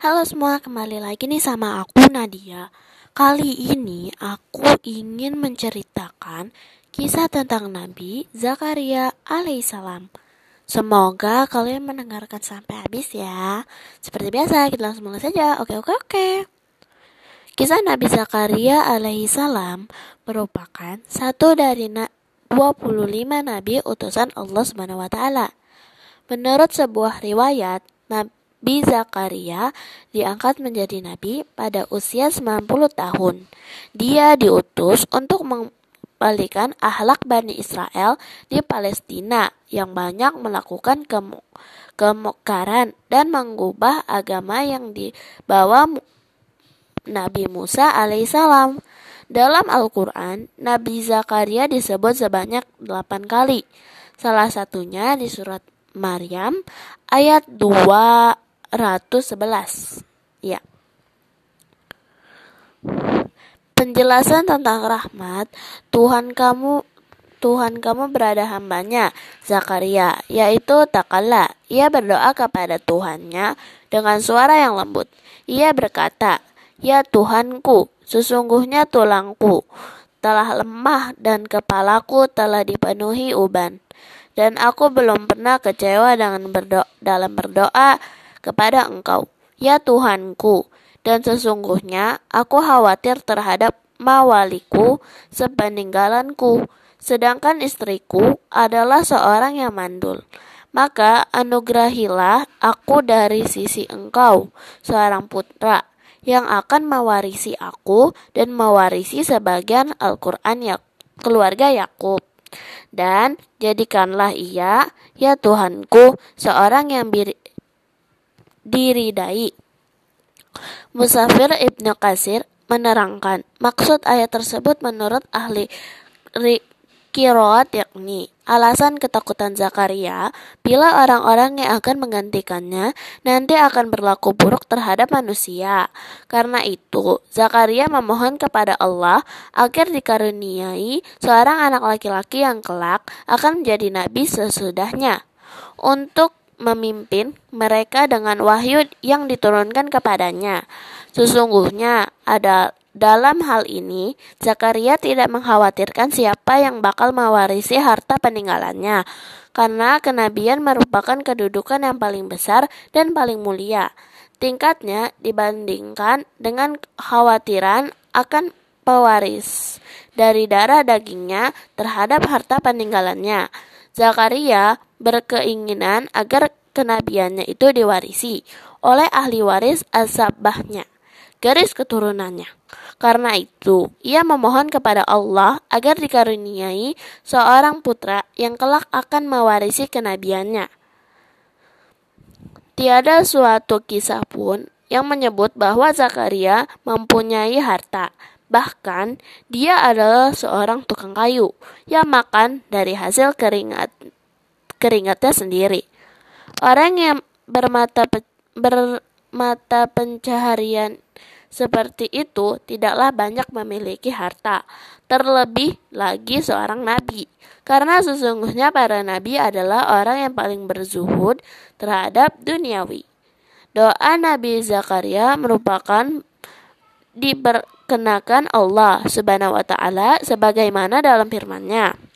Halo semua, kembali lagi nih sama aku Nadia. Kali ini aku ingin menceritakan kisah tentang Nabi Zakaria alaihissalam. Semoga kalian mendengarkan sampai habis ya. Seperti biasa, kita langsung mulai saja. Oke, oke, oke. Kisah Nabi Zakaria alaihissalam merupakan satu dari 25 nabi utusan Allah taala. Menurut sebuah riwayat, Nabi Zakaria diangkat menjadi nabi pada usia 90 tahun. Dia diutus untuk membalikan ahlak Bani Israel di Palestina yang banyak melakukan kemukaran dan mengubah agama yang dibawa Nabi Musa alaihissalam. Dalam Al-Quran, Nabi Zakaria disebut sebanyak 8 kali. Salah satunya di surat Maryam ayat 211. Ya. Penjelasan tentang rahmat Tuhan kamu Tuhan kamu berada hambanya, Zakaria, yaitu Takala. Ia berdoa kepada Tuhannya dengan suara yang lembut. Ia berkata, Ya Tuhanku, sesungguhnya tulangku telah lemah dan kepalaku telah dipenuhi uban dan aku belum pernah kecewa dengan berdoa, dalam berdoa kepada Engkau, ya Tuhanku. Dan sesungguhnya aku khawatir terhadap mawaliku sepeninggalanku, sedangkan istriku adalah seorang yang mandul. Maka anugerahilah aku dari sisi engkau, seorang putra, yang akan mewarisi aku dan mewarisi sebagian Al-Quran ya, keluarga Yakub. Dan jadikanlah ia, ya Tuhanku, seorang yang diridai. Musafir Ibnu Kasir menerangkan, maksud ayat tersebut menurut ahli kiroat yakni alasan ketakutan Zakaria bila orang-orang yang akan menggantikannya nanti akan berlaku buruk terhadap manusia. Karena itu, Zakaria memohon kepada Allah agar dikaruniai seorang anak laki-laki yang kelak akan menjadi nabi sesudahnya untuk memimpin mereka dengan wahyu yang diturunkan kepadanya. Sesungguhnya ada dalam hal ini, Zakaria tidak mengkhawatirkan siapa yang bakal mewarisi harta peninggalannya, karena kenabian merupakan kedudukan yang paling besar dan paling mulia. Tingkatnya dibandingkan dengan khawatiran akan pewaris dari darah dagingnya terhadap harta peninggalannya. Zakaria berkeinginan agar kenabiannya itu diwarisi oleh ahli waris asabahnya garis keturunannya. Karena itu, ia memohon kepada Allah agar dikaruniai seorang putra yang kelak akan mewarisi kenabiannya. Tiada suatu kisah pun yang menyebut bahwa Zakaria mempunyai harta. Bahkan, dia adalah seorang tukang kayu yang makan dari hasil keringat keringatnya sendiri. Orang yang bermata bermata pencaharian seperti itu tidaklah banyak memiliki harta, terlebih lagi seorang nabi. Karena sesungguhnya para nabi adalah orang yang paling berzuhud terhadap duniawi. Doa Nabi Zakaria merupakan diperkenakan Allah Subhanahu wa taala sebagaimana dalam firman-Nya.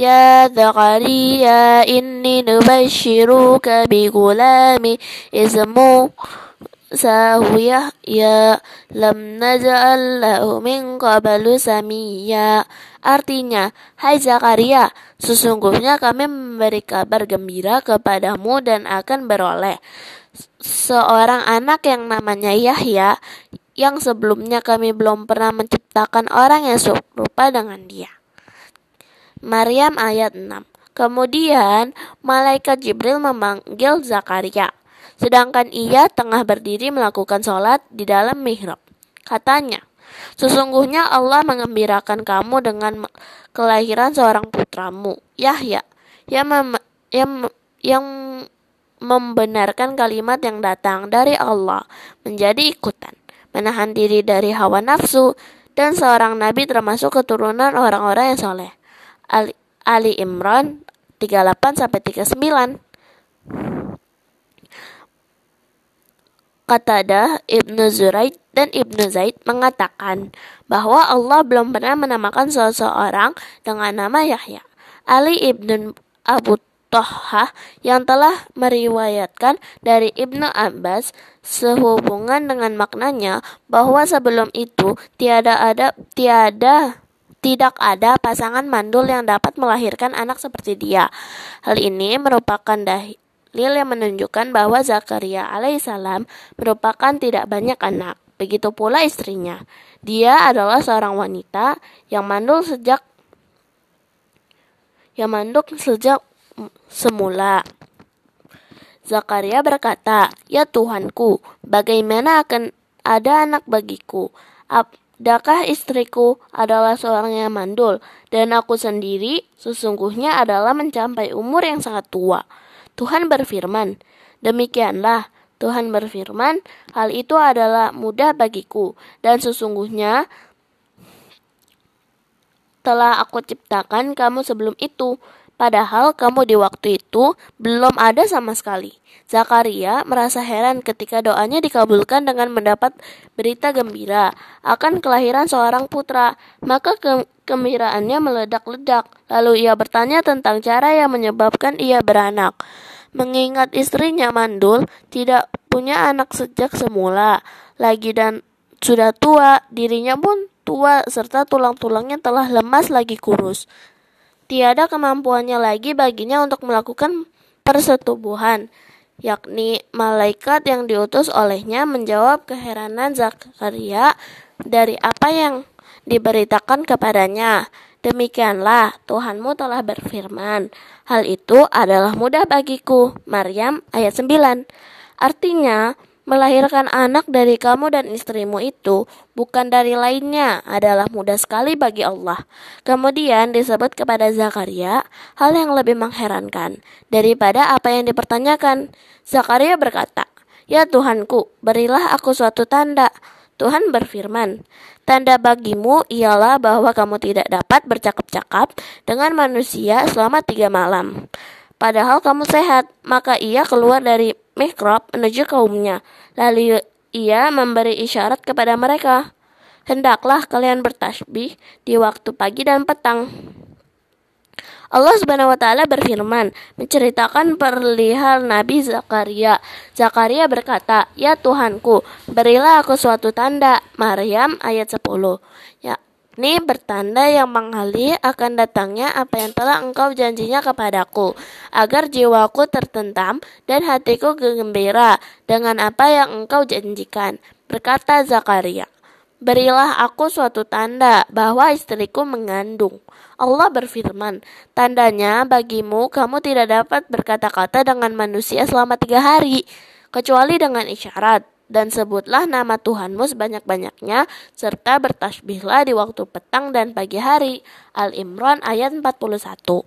Ya Zakaria inni nubashiruka bi gulami ismu sahwiyah ya lam naj'al lahu min qablu samiyya Artinya, Hai Zakaria, sesungguhnya kami memberi kabar gembira kepadamu dan akan beroleh seorang anak yang namanya Yahya yang sebelumnya kami belum pernah menciptakan orang yang serupa dengan dia. Maryam ayat 6 Kemudian, malaikat Jibril memanggil Zakaria. Sedangkan ia tengah berdiri melakukan sholat di dalam mihrab. Katanya, Sesungguhnya Allah mengembirakan kamu dengan kelahiran seorang putramu, Yahya, yang, mem yang, yang membenarkan kalimat yang datang dari Allah menjadi ikutan, menahan diri dari hawa nafsu, dan seorang nabi termasuk keturunan orang-orang yang soleh. Ali, Ali Imran 38 39. Qatadah, Ibnu Zuraid, dan Ibnu Zaid mengatakan bahwa Allah belum pernah menamakan seseorang dengan nama Yahya. Ali ibnu Abu Tohah yang telah meriwayatkan dari Ibnu Abbas sehubungan dengan maknanya bahwa sebelum itu tiada ada tiada tidak ada pasangan mandul yang dapat melahirkan anak seperti dia. Hal ini merupakan dalil yang menunjukkan bahwa Zakaria alaihissalam merupakan tidak banyak anak. Begitu pula istrinya. Dia adalah seorang wanita yang mandul sejak yang mandul sejak semula. Zakaria berkata, "Ya Tuhanku, bagaimana akan ada anak bagiku? Adakah istriku adalah seorang yang mandul, dan aku sendiri sesungguhnya adalah mencapai umur yang sangat tua. Tuhan berfirman, demikianlah Tuhan berfirman, hal itu adalah mudah bagiku, dan sesungguhnya telah aku ciptakan kamu sebelum itu, padahal kamu di waktu itu belum ada sama sekali. Zakaria merasa heran ketika doanya dikabulkan dengan mendapat berita gembira akan kelahiran seorang putra. Maka ke kegembiraannya meledak-ledak. Lalu ia bertanya tentang cara yang menyebabkan ia beranak. Mengingat istrinya mandul, tidak punya anak sejak semula lagi dan sudah tua, dirinya pun tua serta tulang-tulangnya telah lemas lagi kurus. Tiada kemampuannya lagi baginya untuk melakukan persetubuhan yakni malaikat yang diutus olehnya menjawab keheranan Zakaria dari apa yang diberitakan kepadanya. Demikianlah Tuhanmu telah berfirman. Hal itu adalah mudah bagiku. Maryam ayat 9. Artinya, Melahirkan anak dari kamu dan istrimu itu bukan dari lainnya adalah mudah sekali bagi Allah. Kemudian disebut kepada Zakaria hal yang lebih mengherankan daripada apa yang dipertanyakan. Zakaria berkata, Ya Tuhanku, berilah aku suatu tanda. Tuhan berfirman, Tanda bagimu ialah bahwa kamu tidak dapat bercakap-cakap dengan manusia selama tiga malam. Padahal kamu sehat, maka ia keluar dari mihrab menuju kaumnya. Lalu ia memberi isyarat kepada mereka, Hendaklah kalian bertasbih di waktu pagi dan petang. Allah Subhanahu wa taala berfirman menceritakan perihal Nabi Zakaria. Zakaria berkata, "Ya Tuhanku, berilah aku suatu tanda." Maryam ayat 10. Ya, ini bertanda yang mengalih akan datangnya apa yang telah engkau janjinya kepadaku, agar jiwaku tertentam dan hatiku gembira dengan apa yang engkau janjikan. Berkata Zakaria, Berilah aku suatu tanda bahwa istriku mengandung. Allah berfirman, tandanya bagimu kamu tidak dapat berkata-kata dengan manusia selama tiga hari, kecuali dengan isyarat dan sebutlah nama Tuhanmu sebanyak-banyaknya, serta bertasbihlah di waktu petang dan pagi hari. Al-Imran ayat 41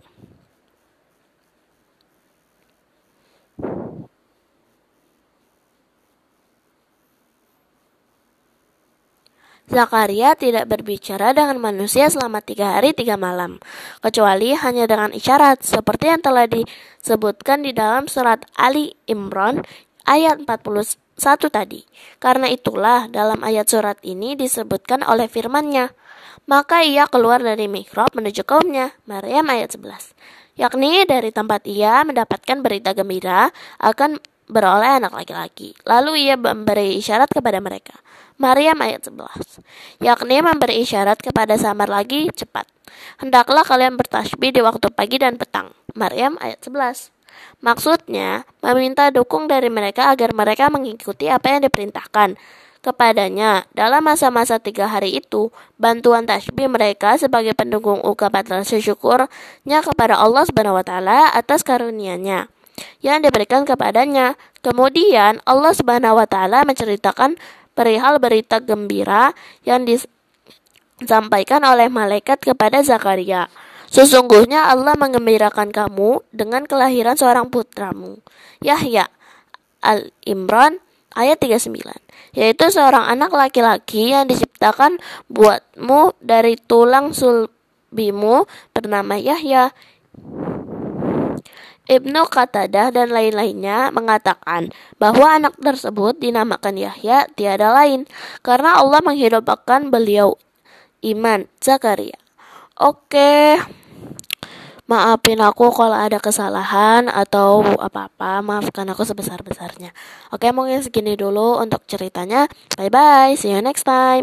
Zakaria tidak berbicara dengan manusia selama tiga hari tiga malam, kecuali hanya dengan isyarat, seperti yang telah disebutkan di dalam surat Ali Imran ayat 40 satu tadi. Karena itulah dalam ayat surat ini disebutkan oleh firmannya. Maka ia keluar dari mihrab menuju kaumnya. Maryam ayat 11. Yakni dari tempat ia mendapatkan berita gembira akan beroleh anak laki-laki. Lalu ia memberi isyarat kepada mereka. Maryam ayat 11. Yakni memberi isyarat kepada samar lagi cepat. Hendaklah kalian bertasbih di waktu pagi dan petang. Maryam ayat 11. Maksudnya, meminta dukung dari mereka agar mereka mengikuti apa yang diperintahkan kepadanya. Dalam masa-masa tiga hari itu, bantuan tasbih mereka sebagai pendukung ungkapan rasa syukurnya kepada Allah Subhanahu wa taala atas karunia-Nya yang diberikan kepadanya. Kemudian Allah Subhanahu wa taala menceritakan perihal berita gembira yang disampaikan oleh malaikat kepada Zakaria. Sesungguhnya Allah mengembirakan kamu dengan kelahiran seorang putramu, Yahya. Al-Imran ayat 39, yaitu seorang anak laki-laki yang diciptakan buatmu dari tulang sulbimu bernama Yahya. Ibnu Qatadah dan lain-lainnya mengatakan bahwa anak tersebut dinamakan Yahya tiada lain karena Allah menghidupkan beliau iman Zakaria. Oke. Maafin aku kalau ada kesalahan atau apa-apa, maafkan aku sebesar-besarnya. Oke, mungkin segini dulu untuk ceritanya. Bye bye, see you next time.